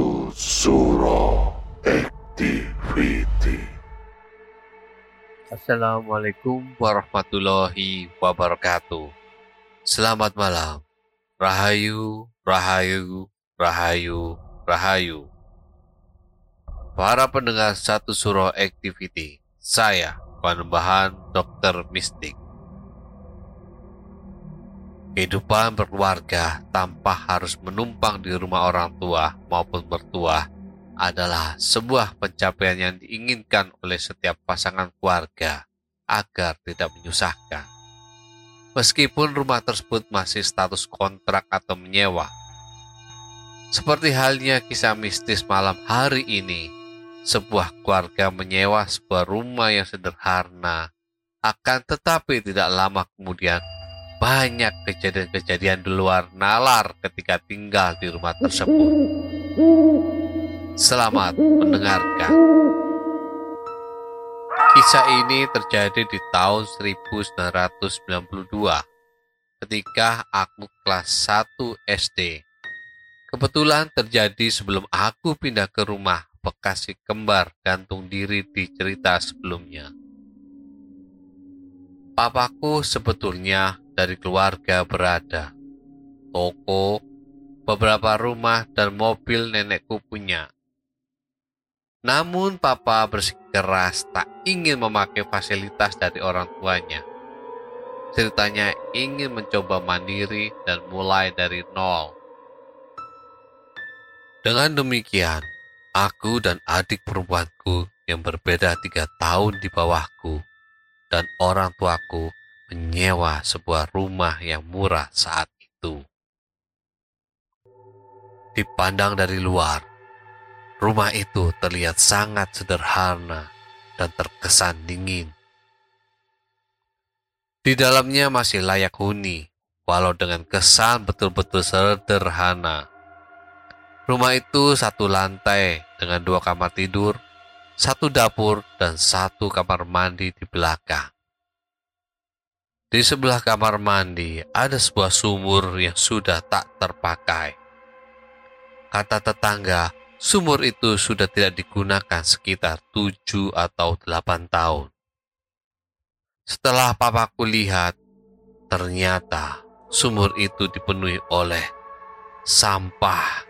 Satu Suro Activity Assalamualaikum warahmatullahi wabarakatuh. Selamat malam. Rahayu, rahayu, rahayu, rahayu. Para pendengar satu suro activity, saya Panembahan Dokter Mistik. Kehidupan berkeluarga tanpa harus menumpang di rumah orang tua maupun mertua adalah sebuah pencapaian yang diinginkan oleh setiap pasangan keluarga agar tidak menyusahkan. Meskipun rumah tersebut masih status kontrak atau menyewa. Seperti halnya kisah mistis malam hari ini, sebuah keluarga menyewa sebuah rumah yang sederhana, akan tetapi tidak lama kemudian banyak kejadian-kejadian di luar nalar ketika tinggal di rumah tersebut. Selamat mendengarkan. Kisah ini terjadi di tahun 1992 ketika aku kelas 1 SD. Kebetulan terjadi sebelum aku pindah ke rumah bekas si kembar gantung diri di cerita sebelumnya. Papaku sebetulnya dari keluarga berada. Toko, beberapa rumah, dan mobil nenekku punya. Namun papa bersikeras tak ingin memakai fasilitas dari orang tuanya. Ceritanya ingin mencoba mandiri dan mulai dari nol. Dengan demikian, aku dan adik perempuanku yang berbeda tiga tahun di bawahku dan orang tuaku menyewa sebuah rumah yang murah saat itu. Dipandang dari luar, rumah itu terlihat sangat sederhana dan terkesan dingin. Di dalamnya masih layak huni, walau dengan kesan betul-betul sederhana. Rumah itu satu lantai dengan dua kamar tidur, satu dapur, dan satu kamar mandi di belakang. Di sebelah kamar mandi ada sebuah sumur yang sudah tak terpakai. Kata tetangga, sumur itu sudah tidak digunakan sekitar tujuh atau delapan tahun. Setelah papaku lihat, ternyata sumur itu dipenuhi oleh sampah.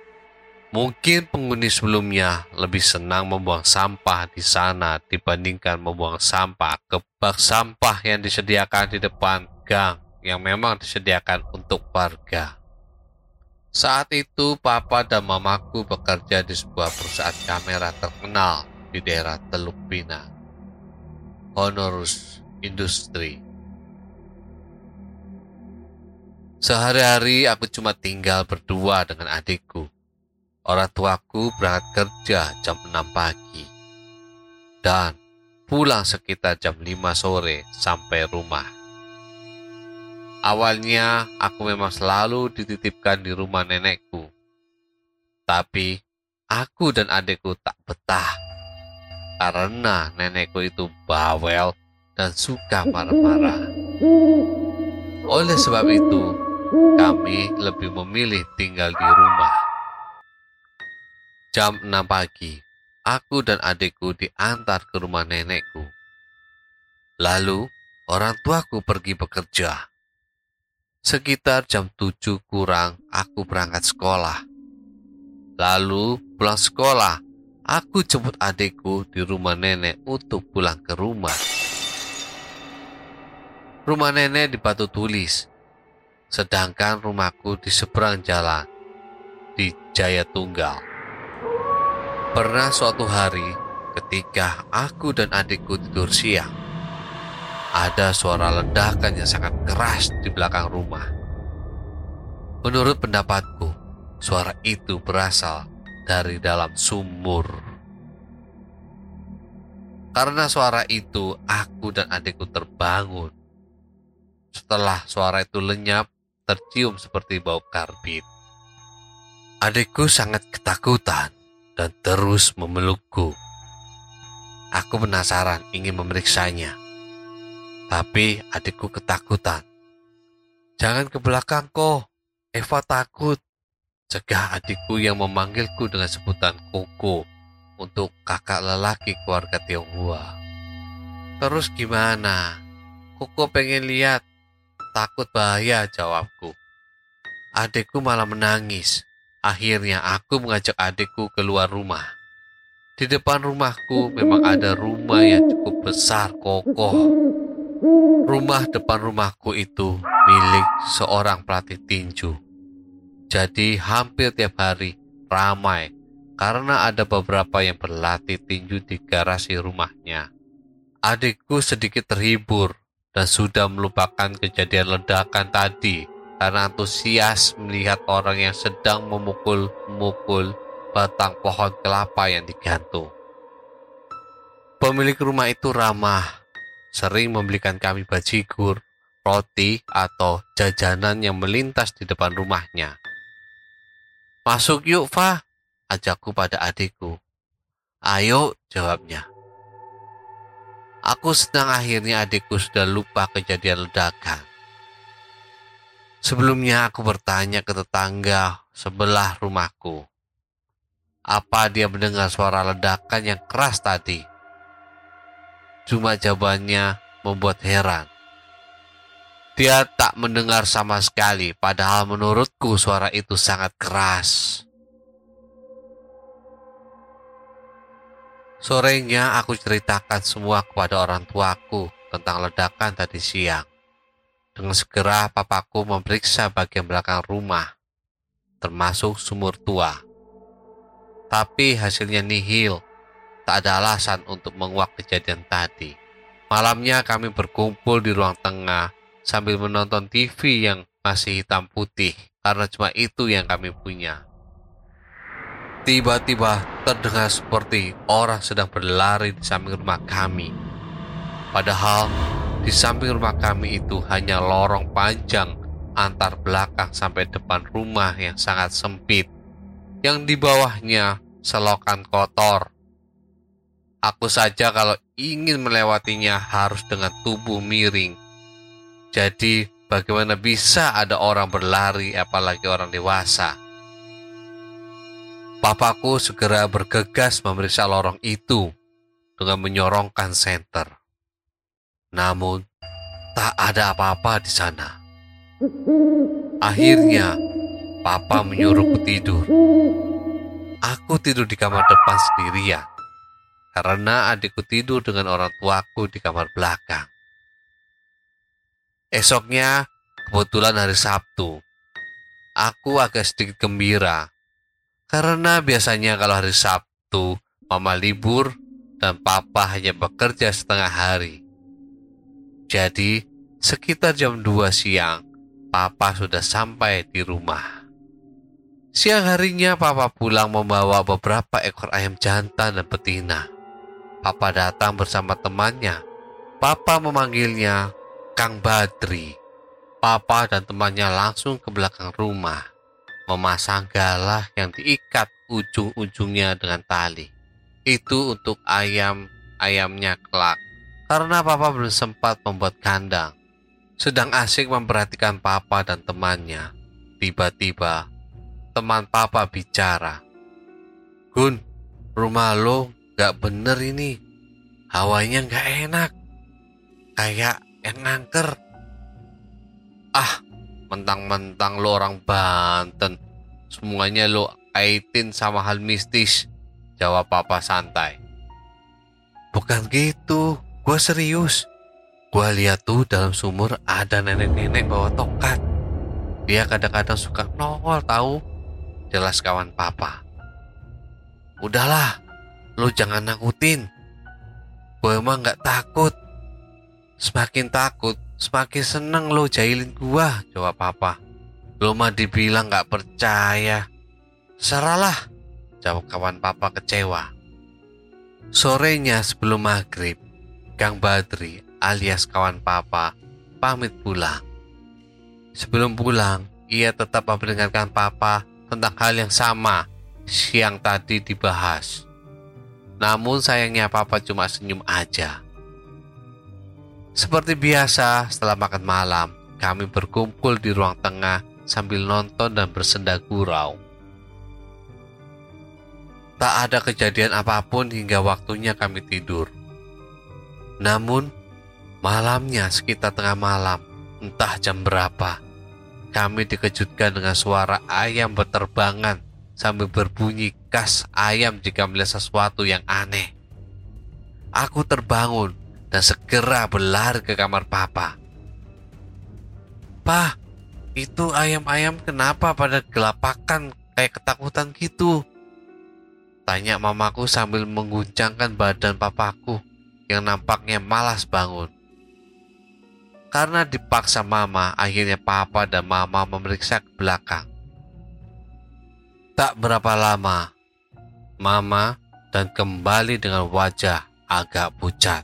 Mungkin penghuni sebelumnya lebih senang membuang sampah di sana dibandingkan membuang sampah ke bak sampah yang disediakan di depan gang yang memang disediakan untuk warga. Saat itu papa dan mamaku bekerja di sebuah perusahaan kamera terkenal di daerah Teluk Pinang. Honorus industri. Sehari-hari aku cuma tinggal berdua dengan adikku. Orang tuaku berangkat kerja jam 6 pagi. Dan pulang sekitar jam 5 sore sampai rumah. Awalnya aku memang selalu dititipkan di rumah nenekku. Tapi aku dan adikku tak betah. Karena nenekku itu bawel dan suka marah-marah. Oleh sebab itu, kami lebih memilih tinggal di rumah. Jam 6 pagi, aku dan adikku diantar ke rumah nenekku. Lalu, orang tuaku pergi bekerja. Sekitar jam 7 kurang, aku berangkat sekolah. Lalu, pulang sekolah, aku jemput adikku di rumah nenek untuk pulang ke rumah. Rumah nenek di Batu Tulis, sedangkan rumahku di seberang jalan di Jaya Tunggal. Pernah suatu hari ketika aku dan adikku tidur siang, ada suara ledakan yang sangat keras di belakang rumah. Menurut pendapatku, suara itu berasal dari dalam sumur. Karena suara itu, aku dan adikku terbangun. Setelah suara itu lenyap, tercium seperti bau karbit. Adikku sangat ketakutan dan terus memelukku. Aku penasaran ingin memeriksanya. Tapi adikku ketakutan. Jangan ke belakang kok, Eva takut. Cegah adikku yang memanggilku dengan sebutan Koko untuk kakak lelaki keluarga Tionghoa. Terus gimana? Koko pengen lihat Takut bahaya jawabku. Adikku malah menangis. Akhirnya aku mengajak adikku keluar rumah. Di depan rumahku memang ada rumah yang cukup besar kokoh. Rumah depan rumahku itu milik seorang pelatih tinju. Jadi hampir tiap hari ramai karena ada beberapa yang berlatih tinju di garasi rumahnya. Adikku sedikit terhibur dan sudah melupakan kejadian ledakan tadi karena antusias melihat orang yang sedang memukul-mukul batang pohon kelapa yang digantung. Pemilik rumah itu ramah, sering membelikan kami bajigur, roti, atau jajanan yang melintas di depan rumahnya. Masuk yuk, Fa, ajakku pada adikku. Ayo, jawabnya. Aku senang akhirnya adikku sudah lupa kejadian ledakan. Sebelumnya aku bertanya ke tetangga sebelah rumahku. Apa dia mendengar suara ledakan yang keras tadi? Cuma jawabannya membuat heran. Dia tak mendengar sama sekali, padahal menurutku suara itu sangat keras. Sorenya aku ceritakan semua kepada orang tuaku tentang ledakan tadi siang. Dengan segera papaku memeriksa bagian belakang rumah, termasuk sumur tua. Tapi hasilnya nihil, tak ada alasan untuk menguak kejadian tadi. Malamnya kami berkumpul di ruang tengah sambil menonton TV yang masih hitam putih karena cuma itu yang kami punya. Tiba-tiba terdengar seperti orang sedang berlari di samping rumah kami. Padahal di samping rumah kami itu hanya lorong panjang antar belakang sampai depan rumah yang sangat sempit. Yang di bawahnya selokan kotor. Aku saja kalau ingin melewatinya harus dengan tubuh miring. Jadi bagaimana bisa ada orang berlari apalagi orang dewasa? Papaku segera bergegas memeriksa lorong itu dengan menyorongkan senter. Namun, tak ada apa-apa di sana. Akhirnya, Papa menyuruhku tidur. Aku tidur di kamar depan sendirian karena adikku tidur dengan orang tuaku di kamar belakang. Esoknya, kebetulan hari Sabtu, aku agak sedikit gembira karena biasanya kalau hari Sabtu, mama libur dan papa hanya bekerja setengah hari. Jadi, sekitar jam 2 siang, Papa sudah sampai di rumah. Siang harinya Papa pulang membawa beberapa ekor ayam jantan dan betina. Papa datang bersama temannya. Papa memanggilnya Kang Badri. Papa dan temannya langsung ke belakang rumah, memasang galah yang diikat ujung-ujungnya dengan tali. Itu untuk ayam-ayamnya kelak, karena Papa belum sempat membuat kandang. Sedang asik memperhatikan Papa dan temannya. Tiba-tiba teman papa bicara. Gun, rumah lo gak bener ini. Hawanya gak enak. Kayak yang ngangker. Ah, mentang-mentang lo orang Banten. Semuanya lo kaitin sama hal mistis. Jawab papa santai. Bukan gitu, gue serius. Gue lihat tuh dalam sumur ada nenek-nenek bawa tongkat. Dia kadang-kadang suka nongol tahu jelas kawan papa. Udahlah, lu jangan nakutin. Gue emang gak takut. Semakin takut, semakin seneng lo jahilin gua, jawab papa. Lo mah dibilang gak percaya. Seralah, jawab kawan papa kecewa. Sorenya sebelum maghrib, Kang Badri alias kawan papa pamit pulang. Sebelum pulang, ia tetap memperingatkan papa tentang hal yang sama yang tadi dibahas. Namun sayangnya papa cuma senyum aja. Seperti biasa, setelah makan malam, kami berkumpul di ruang tengah sambil nonton dan bersenda gurau. Tak ada kejadian apa pun hingga waktunya kami tidur. Namun, malamnya sekitar tengah malam, entah jam berapa, kami dikejutkan dengan suara ayam berterbangan sambil berbunyi khas ayam jika melihat sesuatu yang aneh. Aku terbangun dan segera berlari ke kamar papa. Pah, itu ayam-ayam kenapa pada gelapakan kayak ketakutan gitu? Tanya mamaku sambil mengguncangkan badan papaku yang nampaknya malas bangun. Karena dipaksa mama, akhirnya papa dan mama memeriksa ke belakang. Tak berapa lama, mama dan kembali dengan wajah agak pucat.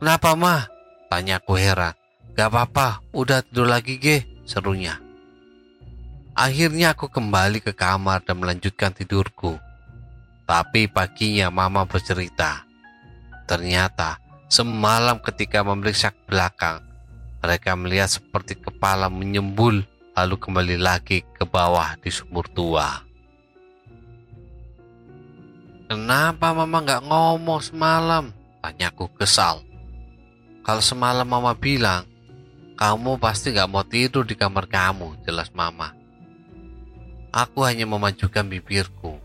Kenapa mah? Tanya aku heran. Gak apa-apa, udah tidur lagi ge, serunya. Akhirnya aku kembali ke kamar dan melanjutkan tidurku. Tapi paginya mama bercerita. Ternyata semalam ketika memeriksa belakang, mereka melihat seperti kepala menyembul lalu kembali lagi ke bawah di sumur tua. Kenapa mama nggak ngomong semalam? Tanyaku kesal. Kalau semalam mama bilang, kamu pasti nggak mau tidur di kamar kamu, jelas mama. Aku hanya memajukan bibirku.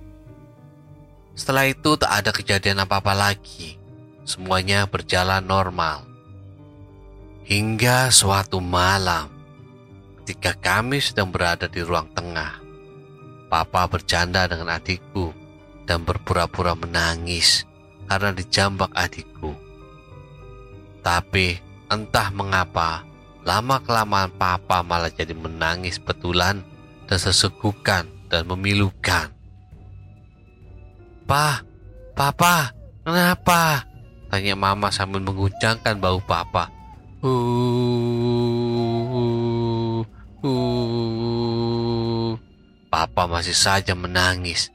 Setelah itu tak ada kejadian apa-apa lagi. Semuanya berjalan normal. Hingga suatu malam, ketika kami sedang berada di ruang tengah, Papa bercanda dengan adikku dan berpura-pura menangis karena dijambak adikku. Tapi entah mengapa, lama-kelamaan Papa malah jadi menangis betulan dan sesegukan dan memilukan. Pa, Papa, kenapa? Tanya Mama sambil mengguncangkan bau Papa. Uh, uh. Papa masih saja menangis.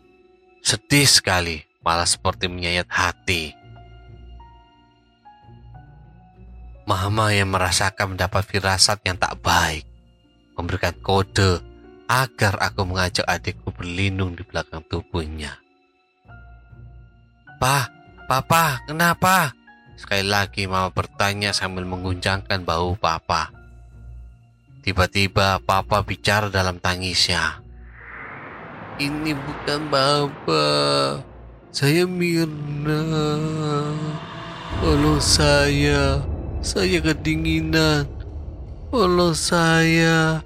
Sedih sekali, malah seperti menyayat hati. Mama yang merasakan mendapat firasat yang tak baik, memberikan kode agar aku mengajak adikku berlindung di belakang tubuhnya. Pa, papa, kenapa? Sekali lagi mama bertanya sambil mengguncangkan bahu papa. Tiba-tiba papa bicara dalam tangisnya. Ini bukan papa. Saya Mirna. Kalau saya, saya kedinginan. Kalau saya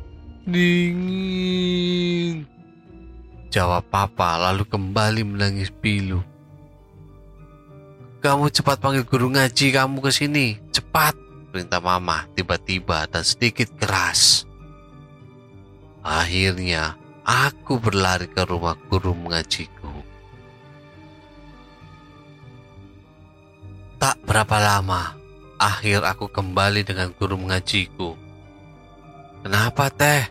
dingin. Jawab papa lalu kembali menangis pilu. Kamu cepat panggil guru ngaji kamu ke sini. Cepat. perintah mama tiba-tiba dan sedikit keras. Akhirnya, aku berlari ke rumah guru mengajiku. Tak berapa lama, akhir aku kembali dengan guru mengajiku. Kenapa teh?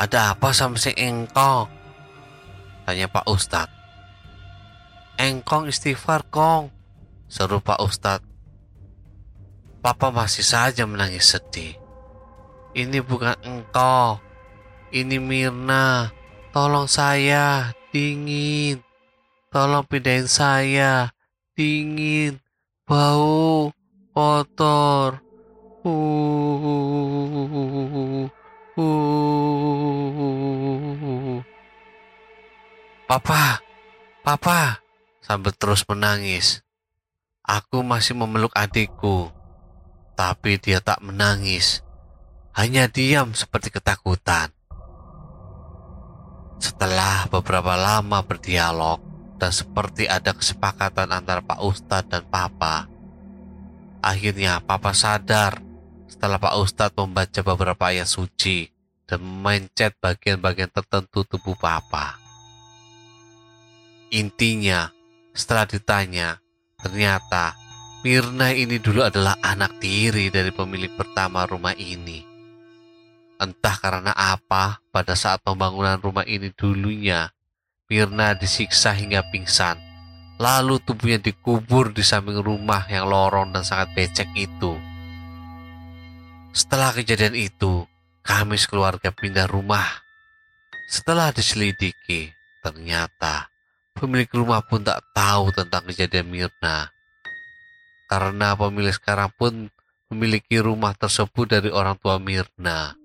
Ada apa sama si engkong? Tanya Pak Ustadz. Engkong istighfar kong, seru Pak Ustadz. Papa masih saja menangis sedih. Ini bukan engkau, ini Mirna. Tolong saya, dingin. Tolong pindahin saya, dingin. Bau, kotor. Uh, uh. Papa, papa, sambil terus menangis. Aku masih memeluk adikku, tapi dia tak menangis, hanya diam seperti ketakutan. Setelah beberapa lama berdialog dan seperti ada kesepakatan antara Pak Ustadz dan Papa, akhirnya Papa sadar setelah Pak Ustadz membaca beberapa ayat suci dan mencet bagian-bagian tertentu tubuh Papa. Intinya, setelah ditanya, ternyata Mirna ini dulu adalah anak tiri dari pemilik pertama rumah ini. Entah karena apa, pada saat pembangunan rumah ini dulunya, Mirna disiksa hingga pingsan. Lalu tubuhnya dikubur di samping rumah yang lorong dan sangat becek itu. Setelah kejadian itu, kami sekeluarga pindah rumah. Setelah diselidiki, ternyata pemilik rumah pun tak tahu tentang kejadian Mirna. Karena pemilik sekarang pun memiliki rumah tersebut dari orang tua Mirna.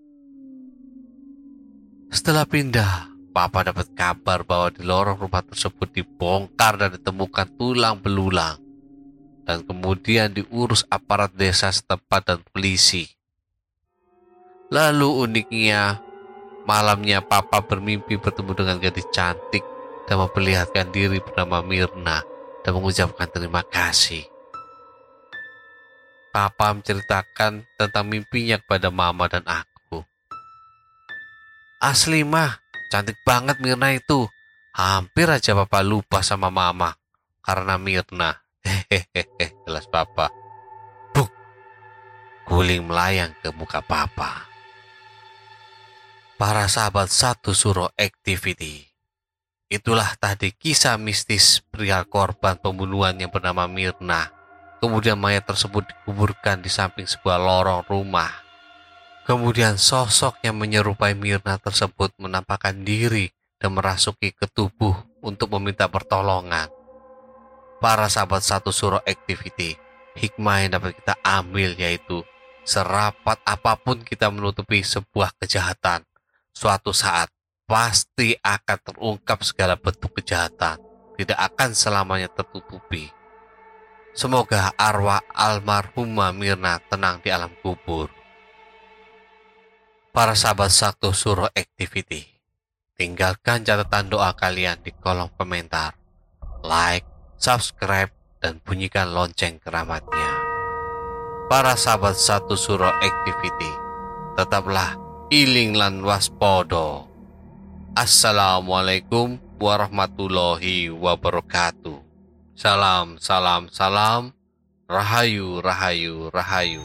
Setelah pindah, Papa dapat kabar bahwa di lorong rumah tersebut dibongkar dan ditemukan tulang belulang. Dan kemudian diurus aparat desa setempat dan polisi. Lalu uniknya, malamnya Papa bermimpi bertemu dengan gadis cantik dan memperlihatkan diri bernama Mirna dan mengucapkan terima kasih. Papa menceritakan tentang mimpinya kepada Mama dan aku. Asli mah, cantik banget Mirna itu. Hampir aja Papa lupa sama Mama karena Mirna. Hehehe, jelas Papa. Buk, guling melayang ke muka Papa. Para sahabat satu suro activity. Itulah tadi kisah mistis pria korban pembunuhan yang bernama Mirna. Kemudian mayat tersebut dikuburkan di samping sebuah lorong rumah. Kemudian sosok yang menyerupai Mirna tersebut menampakkan diri dan merasuki ke tubuh untuk meminta pertolongan. Para sahabat satu suro activity, hikmah yang dapat kita ambil yaitu serapat apa pun kita menutupi sebuah kejahatan, suatu saat pasti akan terungkap segala bentuk kejahatan, tidak akan selamanya tertutupi. Semoga arwah almarhumah Mirna tenang di alam kubur. Para sahabat Sakto Suro Activity, tinggalkan catatan doa kalian di kolom komentar. Like, subscribe, dan bunyikan lonceng keramatnya. Para sahabat Satu Suro Activity, tetaplah iling lan waspodo. Assalamualaikum warahmatullahi wabarakatuh. Salam, salam, salam. Rahayu, rahayu, rahayu.